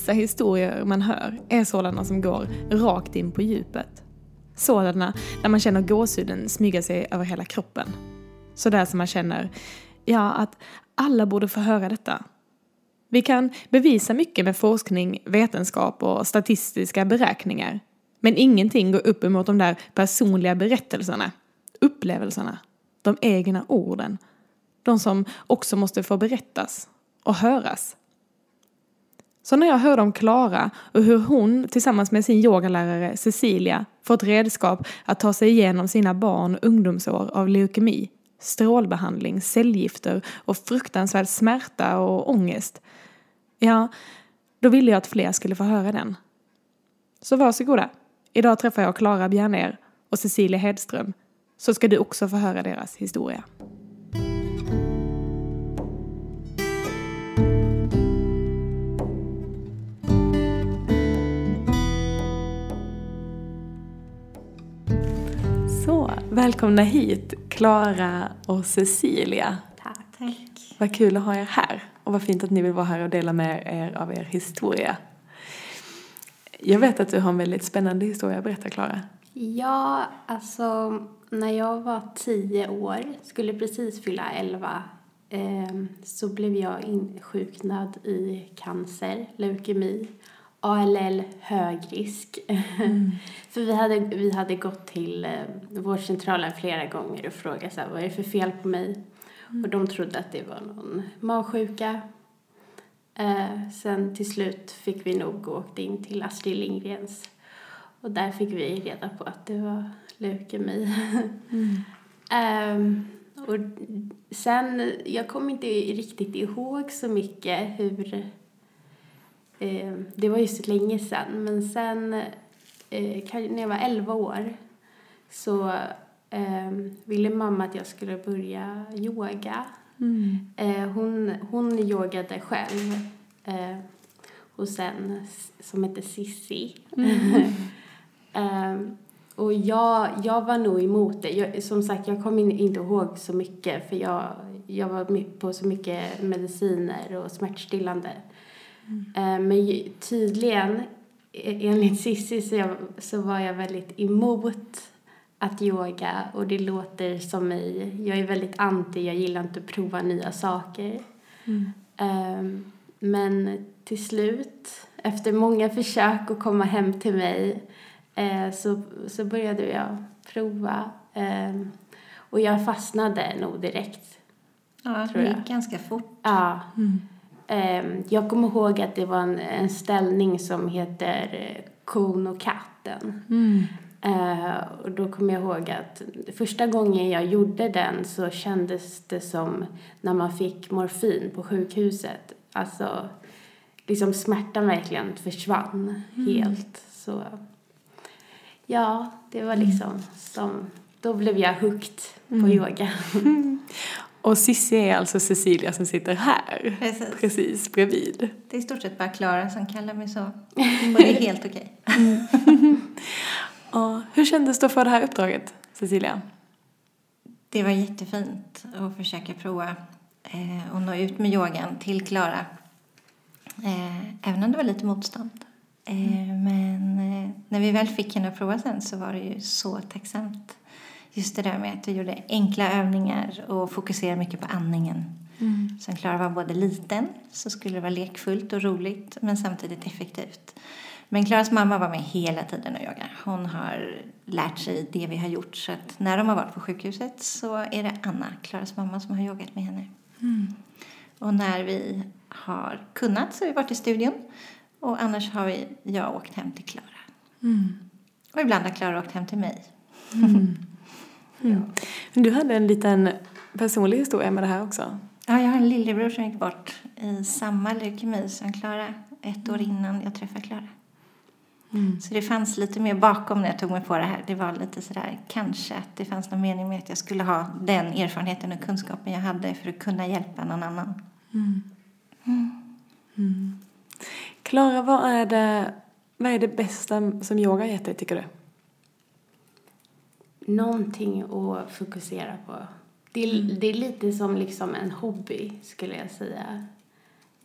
vissa historier man hör är sådana som går rakt in på djupet. Sådana där man känner gåshuden smyga sig över hela kroppen. Sådär som man känner, ja, att alla borde få höra detta. Vi kan bevisa mycket med forskning, vetenskap och statistiska beräkningar. Men ingenting går upp emot de där personliga berättelserna, upplevelserna, de egna orden. De som också måste få berättas och höras. Så när jag hörde om Klara och hur hon tillsammans med sin yogalärare Cecilia fått redskap att ta sig igenom sina barn och ungdomsår av leukemi, strålbehandling, cellgifter och fruktansvärd smärta och ångest. Ja, då ville jag att fler skulle få höra den. Så varsågoda. Idag träffar jag Klara Bjerner och Cecilia Hedström så ska du också få höra deras historia. Välkomna hit Klara och Cecilia. Tack. Tack. Vad kul att ha er här och vad fint att ni vill vara här och dela med er av er historia. Jag vet att du har en väldigt spännande historia att berätta, Klara. Ja, alltså när jag var tio år, skulle precis fylla elva, eh, så blev jag insjuknad i cancer, leukemi, ALL högrisk. Mm. för vi hade, vi hade gått till eh, vårdcentralen flera gånger och frågat så här, vad är det för fel på mig? Mm. Och de trodde att det var någon magsjuka. Eh, sen till slut fick vi nog och åkte in till Astrid Lindgrens. Och där fick vi reda på att det var leukemi. Mm. um, och sen, jag kommer inte riktigt ihåg så mycket hur... Eh, det var ju så länge sedan, men sen eh, när jag var 11 år så eh, ville mamma att jag skulle börja yoga. Mm. Eh, hon, hon yogade själv eh, hos en som heter Sissi. Mm. Um, och jag, jag var nog emot det. Jag, som sagt, jag kommer inte ihåg så mycket för jag, jag var på så mycket mediciner och smärtstillande. Mm. Men tydligen, e, enligt Cissi, så, jag, så var jag väldigt emot att yoga och det låter som mig. Jag är väldigt anti, jag gillar inte att prova nya saker. Mm. Um, men till slut, efter många försök att komma hem till mig eh, så, så började jag prova. Eh, och jag fastnade nog direkt. Ja, det gick ganska fort. Ja. Mm. Eh, jag kommer ihåg att det var en, en ställning som heter eh, kon och katten. Mm. Uh, och då kommer jag ihåg att första gången jag gjorde den så kändes det som när man fick morfin på sjukhuset. Alltså, liksom smärtan verkligen försvann mm. helt. Så Ja, det var liksom mm. som, då blev jag hooked på mm. yoga. Och Cissi är alltså Cecilia som sitter här, precis, precis bredvid. Det är i stort sett bara Klara som kallar mig så. Och det är helt okej. Okay. hur kändes det få det här uppdraget, Cecilia? Det var jättefint att försöka prova eh, och nå ut med yogan till Klara. Eh, även om det var lite motstånd. Eh, men eh, när vi väl fick henne att prova sen så var det ju så tacksamt. Just det där med att vi gjorde enkla övningar och fokuserade mycket på andningen. Mm. Som Klara var både liten, så skulle det vara lekfullt och roligt, men samtidigt effektivt. Men Klaras mamma var med hela tiden och yoga. Hon har lärt sig det vi har gjort. Så att när de har varit på sjukhuset så är det Anna, Klaras mamma, som har yogat med henne. Mm. Och när vi har kunnat så har vi varit i studion och annars har vi, jag åkt hem till Klara. Mm. Och ibland har Klara åkt hem till mig. Mm. Mm. Du hade en liten personlig historia med det här också. Ja, jag har en lillebror som gick bort i samma leukemi som Klara ett år innan jag träffade Klara. Mm. Så det fanns lite mer bakom när jag tog mig på det här. Det var lite sådär, kanske att det fanns någon mening med att jag skulle ha den erfarenheten och kunskapen jag hade för att kunna hjälpa någon annan. Mm. Mm. Klara, vad är det, vad är det bästa som yoga gett dig, tycker du? Någonting att fokusera på. Det är, mm. det är lite som liksom en hobby, skulle jag säga.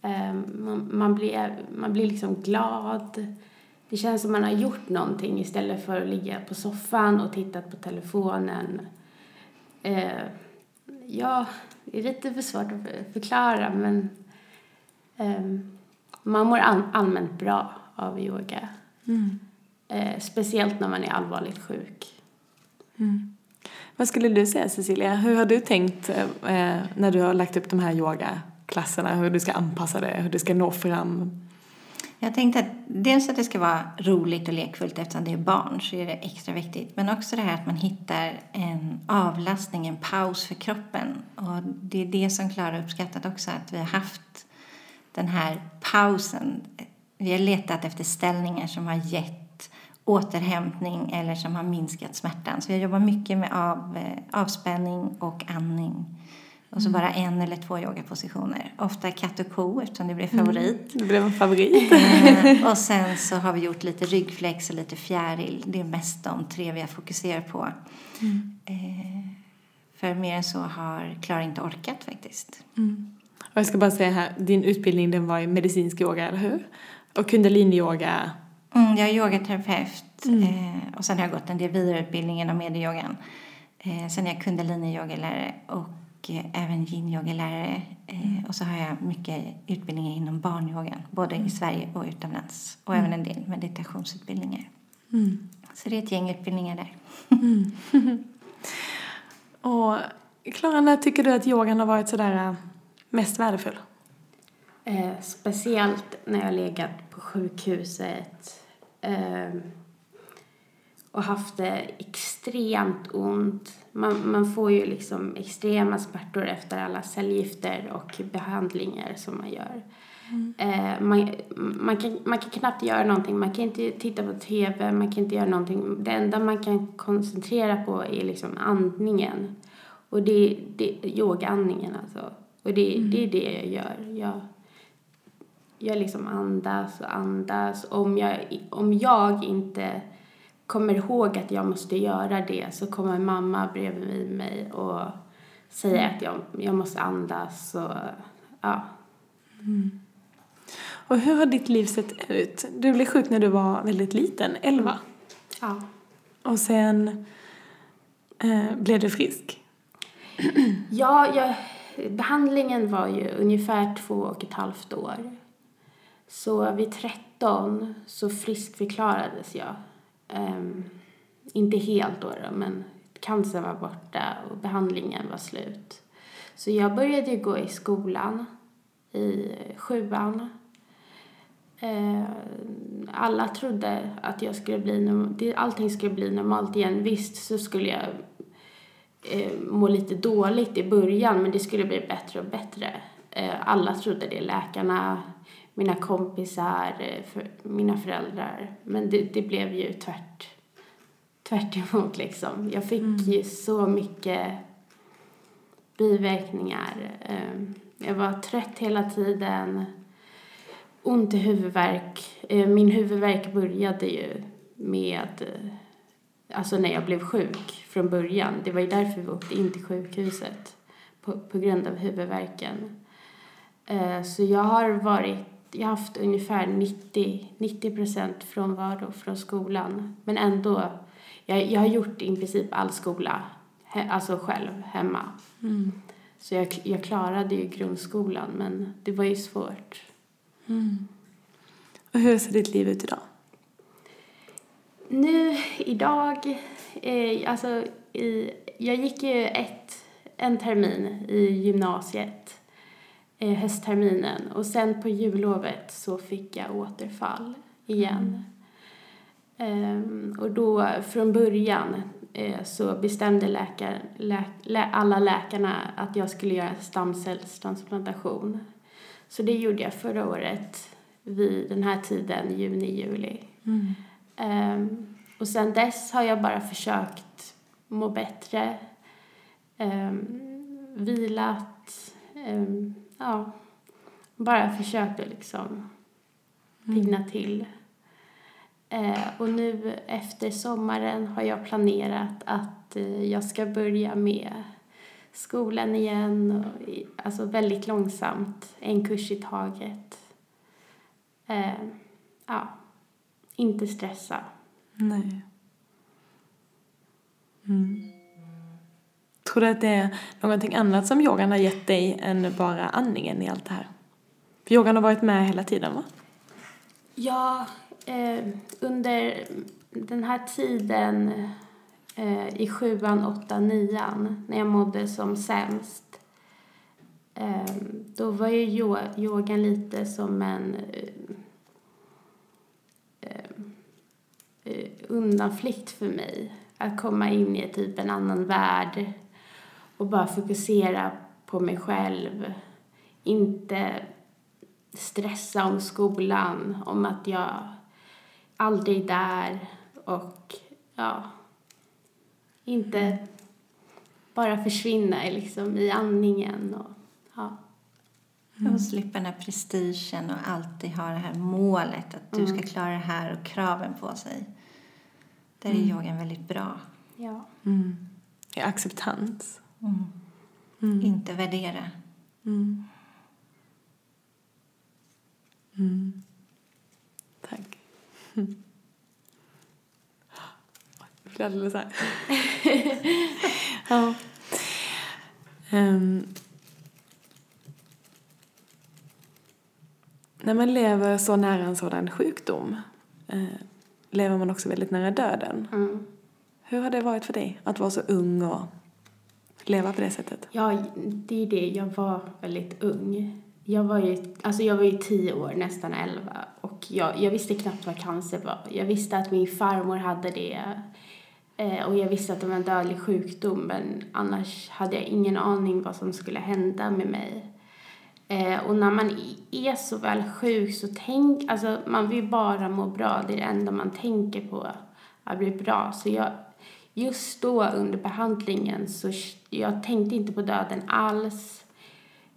Ehm, man, man, blir, man blir liksom glad. Det känns som man har gjort någonting istället för att ligga på soffan och titta på telefonen. Eh, ja, det är lite för svårt att förklara men eh, man mår all, allmänt bra av yoga. Mm. Speciellt när man är allvarligt sjuk. Mm. Vad skulle du säga Cecilia, hur har du tänkt eh, eh, när du har lagt upp de här yogaklasserna, hur du ska anpassa det, hur du ska nå fram? Jag tänkte att dels att det ska vara roligt och lekfullt eftersom det är barn så är det extra viktigt. Men också det här att man hittar en avlastning, en paus för kroppen. Och det är det som Klara uppskattat också, att vi har haft den här pausen. Vi har letat efter ställningar som har gett återhämtning eller som har minskat smärtan. Så vi jobbar mycket med av, eh, avspänning och andning. Och så mm. bara en eller två yogapositioner. Ofta katt och ko eftersom det blev mm. favorit. Mm, det blev en favorit. Eh, och sen så har vi gjort lite ryggflex och lite fjäril. Det är mest de tre vi har fokuserat på. Mm. Eh, för mer än så har Klara inte orkat faktiskt. Mm. Och jag ska bara säga här, din utbildning den var i medicinsk yoga, eller hur? Och kundalini-yoga? Mm, jag är yogaterapeut mm. eh, och sen har jag gått en del vidareutbildning inom medieyogan. Eh, sen är jag kundalini-yogalärare och eh, även yin-yogalärare. Eh, mm. Och så har jag mycket utbildningar inom barnyogan, både mm. i Sverige och utomlands. Och även mm. en del meditationsutbildningar. Mm. Så det är ett gäng utbildningar där. Mm. och Klara, när tycker du att yogan har varit sådär eh, mest värdefull? Eh, speciellt när jag legat på sjukhuset eh, och haft det extremt ont. Man, man får ju liksom extrema smärtor efter alla cellgifter och behandlingar som man gör. Mm. Eh, man, man, kan, man kan knappt göra någonting, man kan inte titta på TV, man kan inte göra någonting. Det enda man kan koncentrera på är liksom andningen. Och det, det yogaandningen alltså. Och det, mm. det är det jag gör. Jag, jag liksom andas och andas. Om jag, om jag inte kommer ihåg att jag måste göra det så kommer mamma bredvid mig och säger mm. att jag, jag måste andas och ja. Mm. Och hur har ditt liv sett ut? Du blev sjuk när du var väldigt liten, 11. Ja. Och sen eh, blev du frisk? Ja, jag, behandlingen var ju ungefär två och ett halvt år. Så vid 13 så friskförklarades jag. Um, inte helt då, då, men cancern var borta och behandlingen var slut. Så jag började ju gå i skolan i sjuan. Uh, alla trodde att jag skulle bli, allting skulle bli normalt igen. Visst så skulle jag uh, må lite dåligt i början men det skulle bli bättre och bättre. Uh, alla trodde det, läkarna, mina kompisar, eh, för mina föräldrar. Men det, det blev ju tvärt, tvärt emot liksom. Jag fick mm. ju så mycket biverkningar. Ehm, jag var trött hela tiden, ont i huvudvärk. Eh, min huvudvärk började ju med, eh, alltså när jag blev sjuk från början. Det var ju därför vi åkte in till sjukhuset, på, på grund av huvudvärken. Så jag har varit jag har haft ungefär 90, 90 procent frånvaro från skolan. Men ändå, jag, jag har gjort i princip all skola, he, alltså själv, hemma. Mm. Så jag, jag klarade ju grundskolan, men det var ju svårt. Mm. Och hur ser ditt liv ut idag? Nu, idag, eh, alltså i, jag gick ju ett, en termin i gymnasiet eh, höstterminen och sen på jullovet så fick jag återfall igen. Mm. Um, och då från början eh, så bestämde läkar, lä, lä, alla läkarna att jag skulle göra stamcellstransplantation. Så det gjorde jag förra året vid den här tiden, juni, juli. Mm. Um, och sen dess har jag bara försökt må bättre, um, vilat, um, ja, bara försökte liksom pigna mm. till. Eh, och nu efter sommaren har jag planerat att eh, jag ska börja med skolan igen. Och, alltså väldigt långsamt, en kurs i taget. Eh, ja, inte stressa. Nej. Mm. Tror du att det är någonting annat som yogan har gett dig än bara andningen i allt det här? För yogan har varit med hela tiden va? Ja, eh, under den här tiden eh, i sjuan, åttan, nian när jag mådde som sämst eh, då var ju yogan lite som en eh, eh, eh, undanflykt för mig. Att komma in i typ en annan värld och bara fokusera på mig själv. Inte stressa om skolan, om att jag aldrig är där och ja, inte bara försvinna i liksom, i andningen och ja. Och slippa den här prestigen och alltid ha det här målet att du ska klara det här och kraven på sig. Där är yogan väldigt bra. ja. Mm. I acceptans. Inte värdera. Mm. Mm. Tack. Mm. Jag blir alldeles så här. ja. Ehm. när man lever så nära en sådan sjukdom eh, lever man också väldigt nära döden. Mm. Hur har det varit för dig att vara så ung och leva på det sättet? Ja, det är det. Jag var väldigt ung. Jag var ju, alltså jag var ju tio år, nästan elva. Och jag, jag visste knappt vad cancer var. Jag visste att min farmor hade det. Eh, och jag visste att det var en dödlig sjukdom. Men annars hade jag ingen aning vad som skulle hända med mig. Eh, och när man är så väl sjuk så tänk, alltså man vill bara må bra. Det är det enda man tänker på, att bli bra. Så jag, just då under behandlingen så jag tänkte inte på döden alls.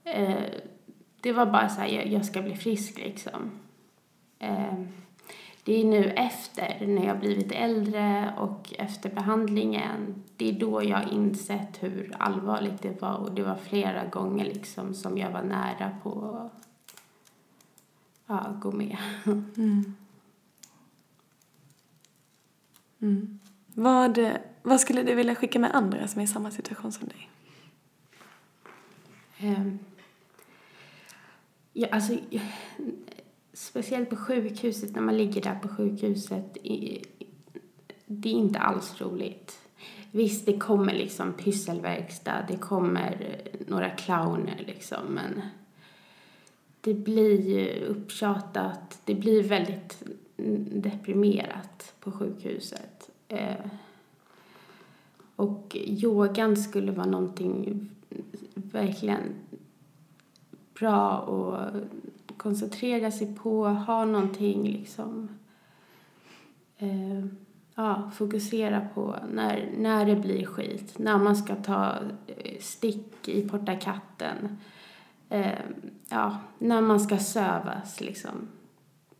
Eh, det var bara så här, jag, ska bli frisk liksom. Ehm, det är nu efter, när jag blivit äldre och efter behandlingen, det är då jag har insett hur allvarligt det var och det var flera gånger liksom som jag var nära på att ja, gå med. Mm. mm. Vad, vad skulle du vilja skicka med andra som är i samma situation som dig? Um, Ja, alltså, speciellt på sjukhuset, när man ligger där på sjukhuset, det är inte alls roligt. Visst, det kommer liksom pysselverkstad, det kommer några clowner liksom, men det blir ju upptjatat, det blir väldigt deprimerat på sjukhuset. Eh, och yogan skulle vara någonting verkligen bra att koncentrera sig på, ha någonting liksom eh, ja, fokusera på när, när det blir skit, när man ska ta eh, stick i porta katten, eh, ja, när man ska sövas liksom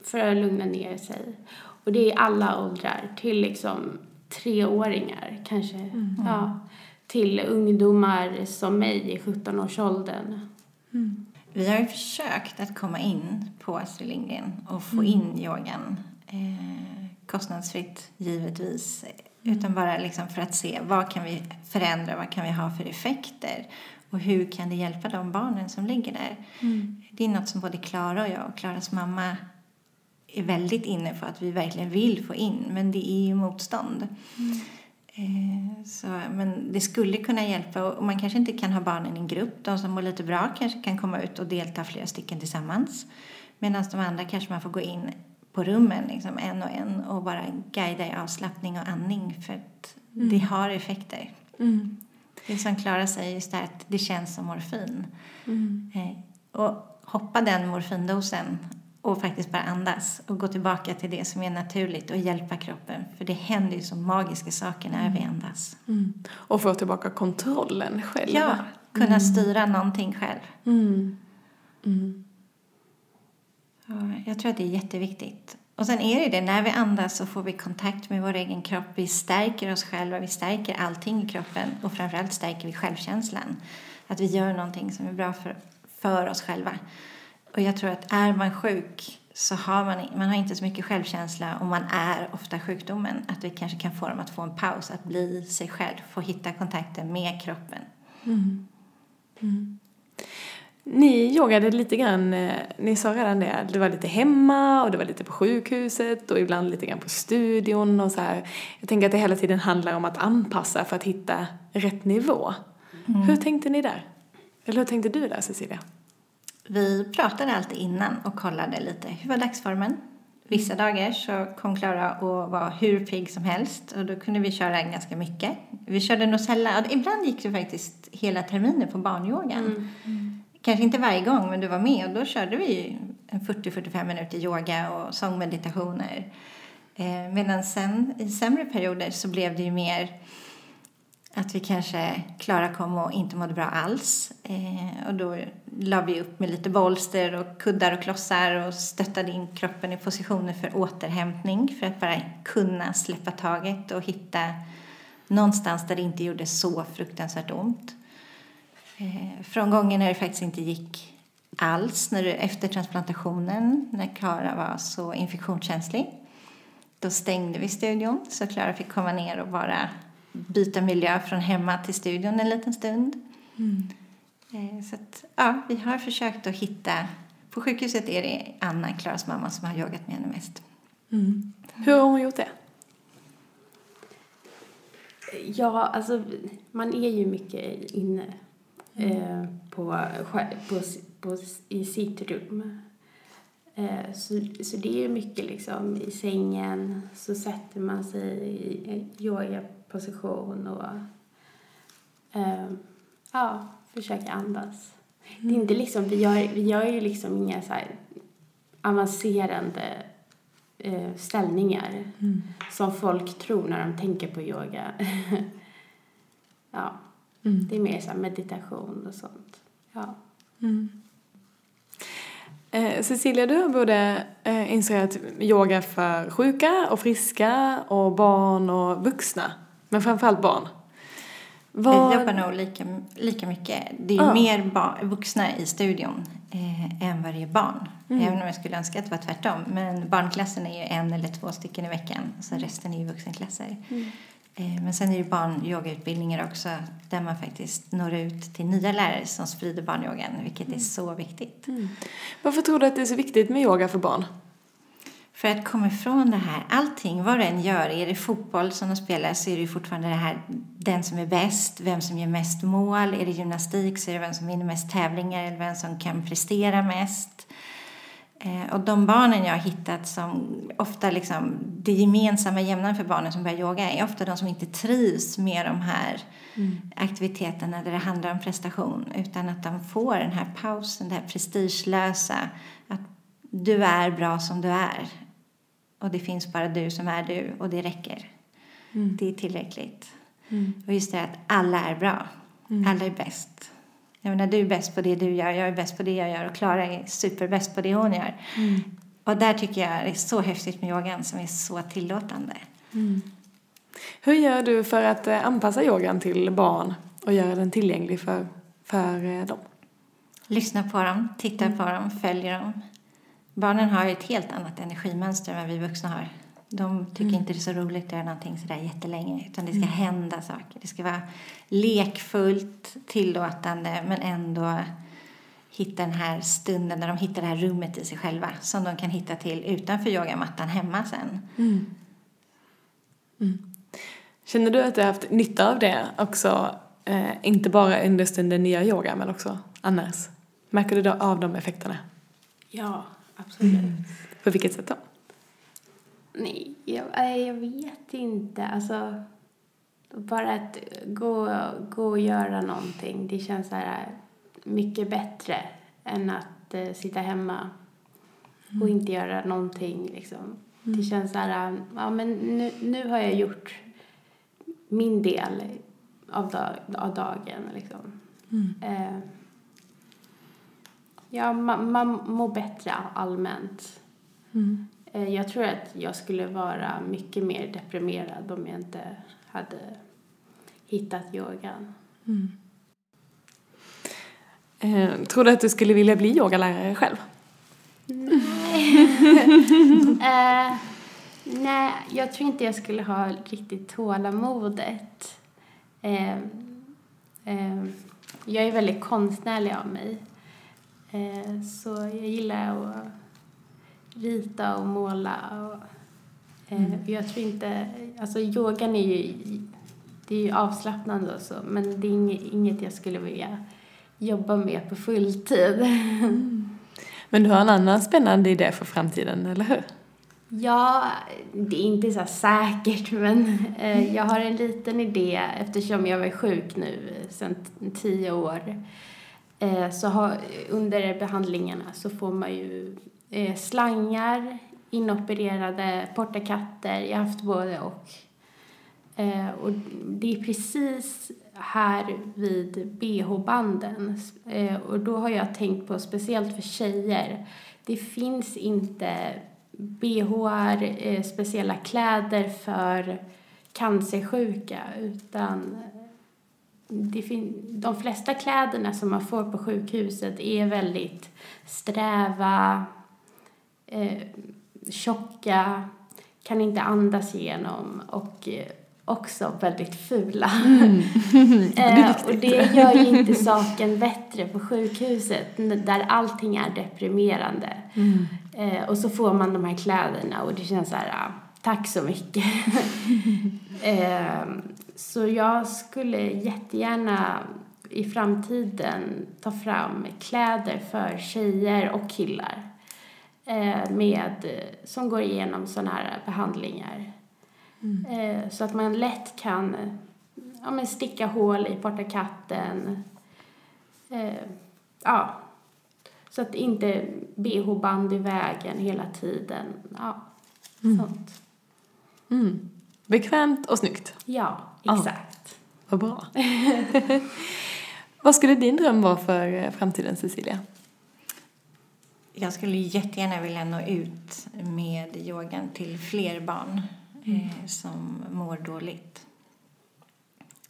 för att lugna ner sig. Och det är alla åldrar, till liksom treåringar kanske, ja, till ungdomar som mig i 17-årsåldern. Vi har ju försökt att komma in på Astrid Lindgren och få in yogan. Eh, kostnadsfritt, givetvis. Utan bara liksom för att se vad kan vi förändra, vad kan vi ha för effekter och hur kan det hjälpa de barnen som ligger där. Det är något som både Klara och jag och Klaras mamma är väldigt inne på att vi verkligen vill få in, men det är ju motstånd. Eh, Så, men det skulle kunna hjälpa och man kanske inte kan ha barnen i en grupp. De som mår lite bra kanske kan komma ut och delta flera stycken tillsammans. Medan de andra kanske man får gå in på rummen liksom, en och en och bara guida i avslappning och andning för att det har effekter. Mm. Det som Klara säger just det här att det känns som morfin. Mm. Eh, och hoppa den morfindosen och faktiskt bara andas och gå tillbaka till det som är naturligt och hjälpa kroppen. För det händer ju så magiska saker när vi andas. Mm. Och få tillbaka kontrollen själv. Ja, kunna styra någonting själv. Mm. Mm. Ja, Jag tror att det är jätteviktigt. Och sen är det det, när vi andas så får vi kontakt med vår egen kropp. Vi stärker oss själva, vi stärker allting i kroppen och framförallt stärker vi självkänslan. Att vi gör någonting som är bra för, för oss själva. Och jag tror att är man sjuk så har man, man har inte så mycket självkänsla och man är ofta sjukdomen. Att vi kanske kan få dem att få en paus, att bli sig själv, få hitta kontakten med kroppen. Mm. Mm. Ni yogade lite grann, eh, ni sa redan det, det var lite hemma och det var lite på sjukhuset och ibland lite grann på studion och så här. Jag tänker att det hela tiden handlar om att anpassa för att hitta rätt nivå. Mm. Hur tänkte ni där? Eller hur tänkte du där Cecilia? Vi pratade alltid innan och kollade lite, hur var dagsformen? Vissa dagar så kom Klara och var hur pigg som helst och då kunde vi köra ganska mycket. Vi körde nog sällan, ibland gick det faktiskt hela terminen på barnyogan. Mm. Mm. Kanske inte varje gång men du var med och då körde vi en 40-45 minuter yoga och sångmeditationer. Eh, medan sen i sämre perioder så blev det ju mer att vi kanske, Klara kom och inte mådde bra alls. Eh, och då la vi upp med lite bolster och kuddar och klossar och stöttade in kroppen i positioner för återhämtning för att bara kunna släppa taget och hitta någonstans där det inte gjorde så fruktansvärt ont. Eh, från gånger när det faktiskt inte gick alls, när du, efter transplantationen, när Klara var så infektionskänslig, då stängde vi studion så Klara fick komma ner och bara byta miljö från hemma till studion en liten stund. Mm. Eh, så att, ja, vi har försökt att hitta... På sjukhuset är det Anna, Klaras mamma, som har yogat med henne mest. Mm. Hur har hon gjort det? Ja, alltså man är ju mycket inne mm. eh, på, på, på, i sitt rum. Eh, så, så det är mycket liksom i sängen så sätter man sig i yogaposition och eh, ja, försöker andas. Mm. Det är inte liksom, vi gör, vi gör ju liksom inga så avancerande eh, ställningar mm. som folk tror när de tänker på yoga. ja, mm. det är mer så meditation och sånt. Ja. Eh, Cecilia, du har både eh, instruerat yoga för sjuka och friska och barn och vuxna, men framförallt barn. Var... Jag jobbar nog lika, lika mycket. Det är ja. mer barn, vuxna i studion eh, än vad det är barn. Mm. Även om jag skulle önska att det var tvärtom. Men barnklassen är ju en eller två stycken i veckan. Så resten är ju vuxenklasser. Mm. Eh, men sen är det barnyogautbildningar också där man faktiskt når ut till nya lärare som sprider barnyogan, vilket är mm. så viktigt. Mm. Varför tror du att det är så viktigt med yoga för barn? För att komma ifrån det här, allting, vad du än gör, är det fotboll som de spelar så är det fortfarande det här, den som är bäst, vem som gör mest mål, är det gymnastik så är det vem som vinner mest tävlingar eller vem som kan prestera mest. Eh, och de barnen jag har hittat som ofta liksom, det gemensamma jämnan för barnen som börjar yoga är ofta de som inte trivs med de här mm. aktiviteterna där det handlar om prestation utan att de får den här pausen, det här prestigelösa, att du är bra som du är och det finns bara du som är du och det räcker. Mm. Det är tillräckligt. Mm. Och just det att alla är bra, mm. alla är bäst. Jag menar, du är bäst på det du gör, jag är bäst på det jag gör och Klara är superbäst på det hon gör. Mm. Och där tycker jag det är så häftigt med yogan som är så tillåtande. Mm. Hur gör du för att eh, anpassa yogan till barn och göra den tillgänglig för, för eh, dem? Lyssna på dem, titta mm. på dem, följer dem. Barnen har ett helt annat energimönster än vad vi vuxna har. De tycker mm. inte det är så roligt att göra någonting sådär jättelänge utan det ska mm. hända saker. Det ska vara lekfullt, tillåtande men ändå hitta den här stunden när de hittar det här rummet i sig själva som de kan hitta till utanför yogamattan hemma sen. Mm. mm. Känner du att du har haft nytta av det också, eh, inte bara under stunden ni gör yoga men också annars? Märker du då av de effekterna? Ja, absolut. Mm. På vilket sätt då? Nej, jag, jag vet inte. Alltså, bara att gå, gå och göra någonting, det känns så här mycket bättre än att uh, sitta hemma mm. och inte göra någonting. Liksom. Mm. Det känns så här, ja men nu, nu har jag gjort min del av, dag, av dagen. Liksom. Mm. Uh, ja, man, man mår bättre allmänt. Mm. Eh, jag tror att jag skulle vara mycket mer deprimerad om jag inte hade hittat yogan. Mm. Eh, tror du att du skulle vilja bli yogalärare själv? eh, nej, jag tror inte jag skulle ha riktigt tålamodet. Eh, eh, jag är väldigt konstnärlig av mig. Eh, så jag gillar att rita och måla. Och, eh, mm. Jag tror inte... Alltså yogan är ju, det är ju avslappnande och så, men det är inget, jag skulle vilja jobba med på fulltid. Mm. Men du har en annan spännande idé för framtiden, eller hur? Ja, det är inte så säkert, men eh, jag har en liten idé eftersom jag var sjuk nu sedan tio år. Eh, så har, under behandlingarna så får man ju eh, slangar, inopererade portakatter. Jag har haft både och. Eh, och det är precis här vid bh-banden. Eh, och då har jag tänkt på, speciellt för tjejer, det finns inte bh eh, speciella kläder för cancersjuka utan det de flesta kläderna som man får på sjukhuset är väldigt sträva, eh, tjocka, kan inte andas igenom och eh, också väldigt fula. Mm. eh, och det gör ju inte saken bättre på sjukhuset där allting är deprimerande. Mm. Eh, och så får man de här kläderna och det känns så här, ah, tack så mycket. eh, så jag skulle jättegärna i framtiden ta fram kläder för tjejer och killar med, som går igenom sådana här behandlingar. Mm. Eh, så att man lätt kan ja, men sticka hål i portakatten. Eh, ja, så att inte bh-band i vägen hela tiden. Ja, mm. sånt. Mm. Bekvämt och snyggt. Ja, exakt. Ja, vad bra. vad skulle din dröm vara för framtiden, Cecilia? Jag skulle jättegärna vilja nå ut med yogan till fler barn mm. eh, som mår dåligt.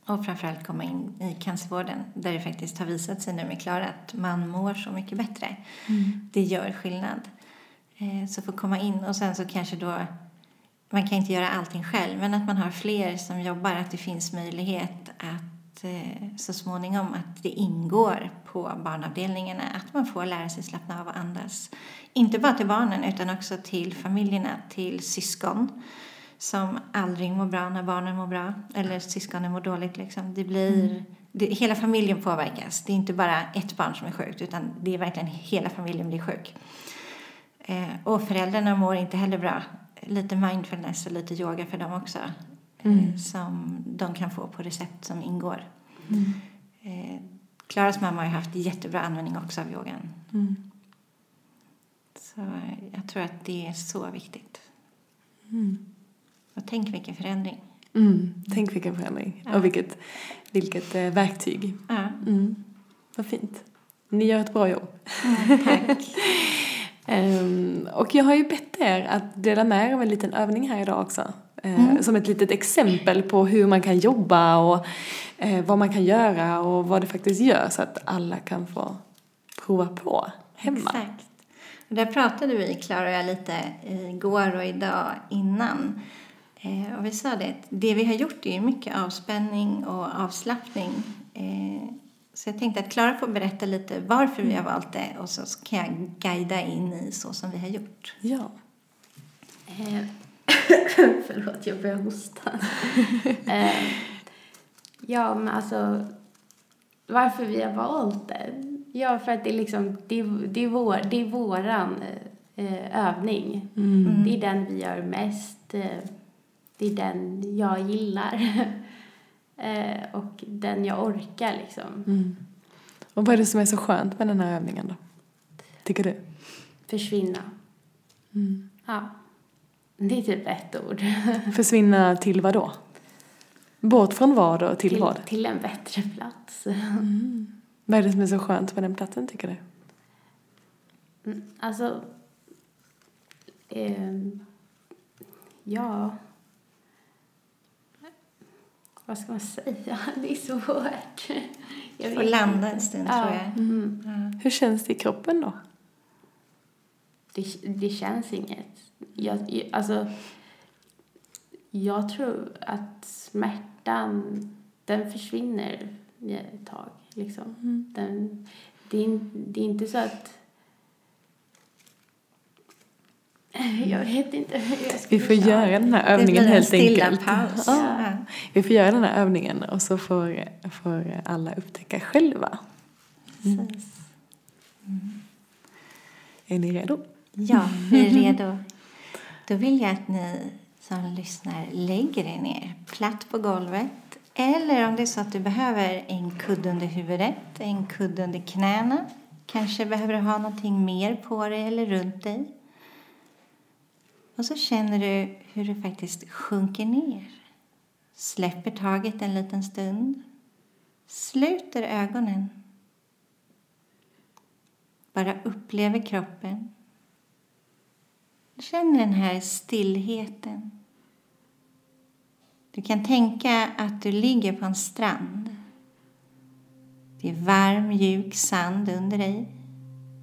Och framförallt komma in i cancervården där det faktiskt har visat sig nu med Klara att man mår så mycket bättre. Mm. Det gör skillnad. Eh, så få komma in och sen så kanske då man kan inte göra allting själv men att man har fler som jobbar, att det finns möjlighet att eh, så småningom att det ingår på barnavdelningarna att man får lära sig slappna av och andas. Inte bara till barnen utan också till familjerna, till syskon som aldrig mår bra när barnen mår bra eller syskonen mår dåligt. Liksom. Det blir, mm. det, hela familjen påverkas. Det är inte bara ett barn som är sjukt utan det är verkligen hela familjen blir sjuk. Eh, och föräldrarna mår inte heller bra. Lite mindfulness och lite yoga för dem också. Mm. Som de kan få på recept som ingår. Mm. Eh, Klaras mamma har haft jättebra användning också av yogan. Mm. Så jag tror att det är så viktigt. Mm. Och tänk vilken förändring. Mm, tänk vilken förändring. Ja. Och vilket, vilket eh, verktyg. Ja. Mm, vad fint. Ni gör ett bra jobb. Tack. um, och jag har ju bett er att dela med er av en liten övning här idag också. Uh, som ett litet exempel på hur man kan jobba och uh, vad man kan göra och vad det faktiskt gör så att alla kan få prova på hemma. Exakt. Där pratade vi, Klara och jag, lite igår och idag innan Eh, och vi sa det, det vi har gjort är mycket avspänning och avslappning. Eh, så jag tänkte att Klara får berätta lite varför vi har valt det och så kan jag guida in i så som vi har gjort. Ja. Förlåt, jag börjar hosta. eh, ja, men alltså varför vi har valt det? Ja, för att det är liksom, det, det är, vår, det är våran eh, övning. Mm. Det är den vi gör mest. Eh, det är den jag gillar. eh, och den jag orkar liksom. Mm. Och vad är det som är så skönt med den här övningen då? Tycker du? Försvinna. Mm. Ja. Det är typ ett ord. Försvinna till vad då? Bort från vad och till, till vad? Till en bättre plats. Mm. Vad är det som är så skönt med den platsen tycker du? Mm, alltså, Ehm, ja... Vad ska man säga? Det är svårt. Jag Få vet landa en stund, Ja, tror jag. Mm. Ja. Hur känns det i kroppen då? Det, det känns inget. Jag, alltså, jag tror att smärtan, den försvinner ett tag. Liksom. Den, det, är, det är inte så att... Jag vet inte hur jag ska Vi får förklara göra den här Det övningen blir en helt enkelt. paus. Ja. Ja. Vi får göra den här övningen och så får, får alla upptäcka själva. Precis. Är ni redo? Ja, vi är redo. Då vill jag att ni som lyssnar lägger er ner platt på golvet. Eller om det är så att du behöver en kudde under huvudet, en kudde under knäna. Kanske behöver du ha någonting mer på dig eller runt dig. Och så känner du hur du faktiskt sjunker ner. Släpper taget en liten stund. Sluter ögonen. Bara upplever kroppen. Känn den här stillheten. Du kan tänka att du ligger på en strand. Det är varm, mjuk sand under dig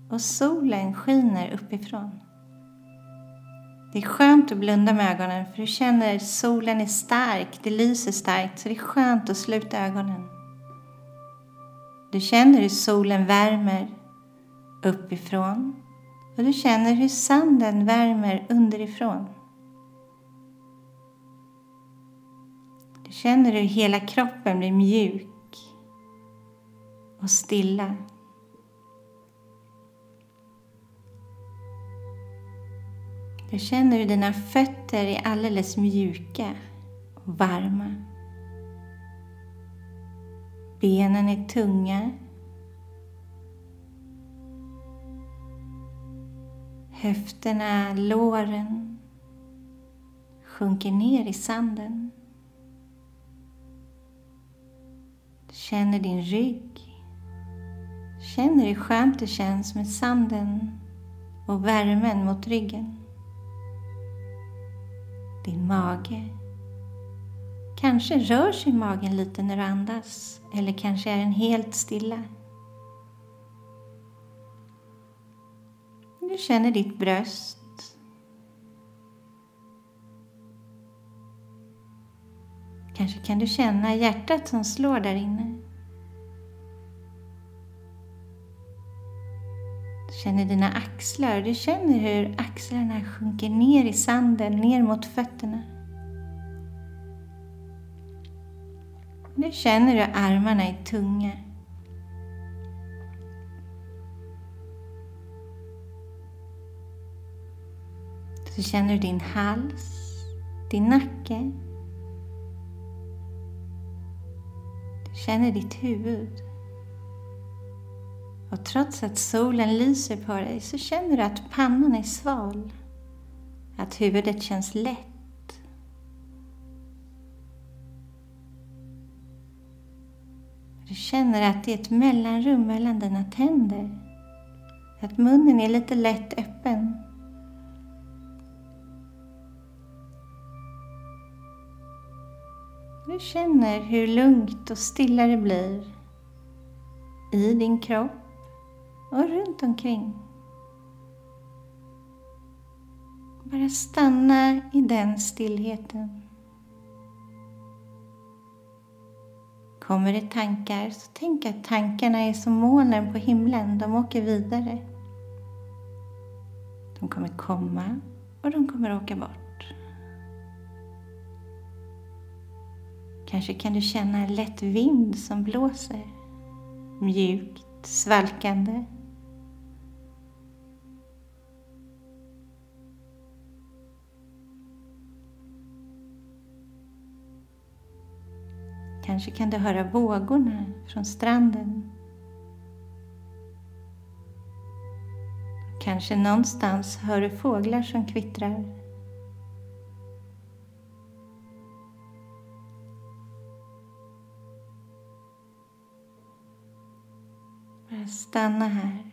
och solen skiner uppifrån. Det är skönt att blunda med ögonen för du känner att solen är stark, det lyser starkt så det är skönt att sluta ögonen. Du känner hur solen värmer uppifrån och du känner hur sanden värmer underifrån. Du känner hur hela kroppen blir mjuk och stilla. Du känner hur dina fötter är alldeles mjuka och varma. Benen är tunga Höfterna, låren sjunker ner i sanden. Du känner din rygg. Känner hur skönt det känns med sanden och värmen mot ryggen. Din mage. Kanske rör sig magen lite när du andas eller kanske är den helt stilla. Du känner ditt bröst. Kanske kan du känna hjärtat som slår där inne. Du känner dina axlar. Du känner hur axlarna sjunker ner i sanden, ner mot fötterna. Nu känner du armarna är tunga. Så känner du din hals, din nacke. Du känner ditt huvud. Och trots att solen lyser på dig så känner du att pannan är sval. Att huvudet känns lätt. Du känner att det är ett mellanrum mellan dina tänder. Att munnen är lite lätt öppen. Du känner hur lugnt och stilla det blir i din kropp och runt omkring. Bara stanna i den stillheten. Kommer det tankar, så tänk att tankarna är som molnen på himlen. De åker vidare. De kommer komma och de kommer åka bort. Kanske kan du känna en lätt vind som blåser. Mjukt, svalkande. Kanske kan du höra vågorna från stranden. Kanske någonstans hör du fåglar som kvittrar. Stanna här.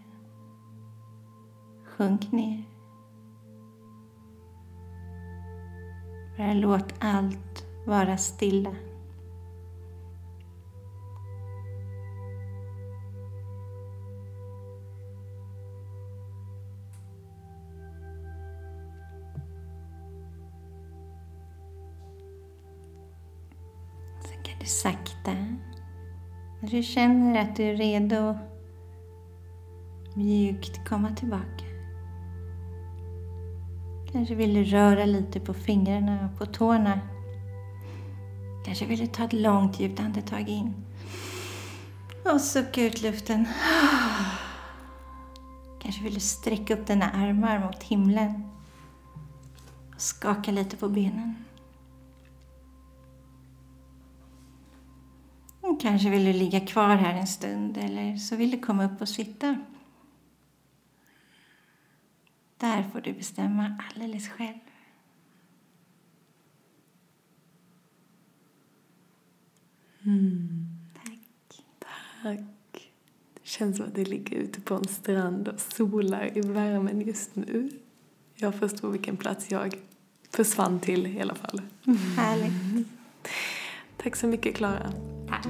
Sjunk ner. Bara låt allt vara stilla. Sen kan du sakta, när du känner att du är redo, mjukt komma tillbaka. Kanske vill du röra lite på fingrarna och på tårna. Kanske vill du ta ett långt djupt andetag in. Och sucka ut luften. Kanske vill du sträcka upp dina armar mot himlen. Och skaka lite på benen. Och kanske vill du ligga kvar här en stund eller så vill du komma upp och sitta. Där får du bestämma alldeles själv. Tack. Tack. Det känns som att det ligger ute på en strand och solar i värmen just nu. Jag förstår vilken plats jag försvann till i alla fall. Härligt. Tack så mycket Klara. Tack.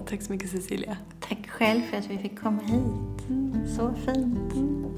Och Tack så mycket Cecilia. Tack själv för att vi fick komma hit. Så fint.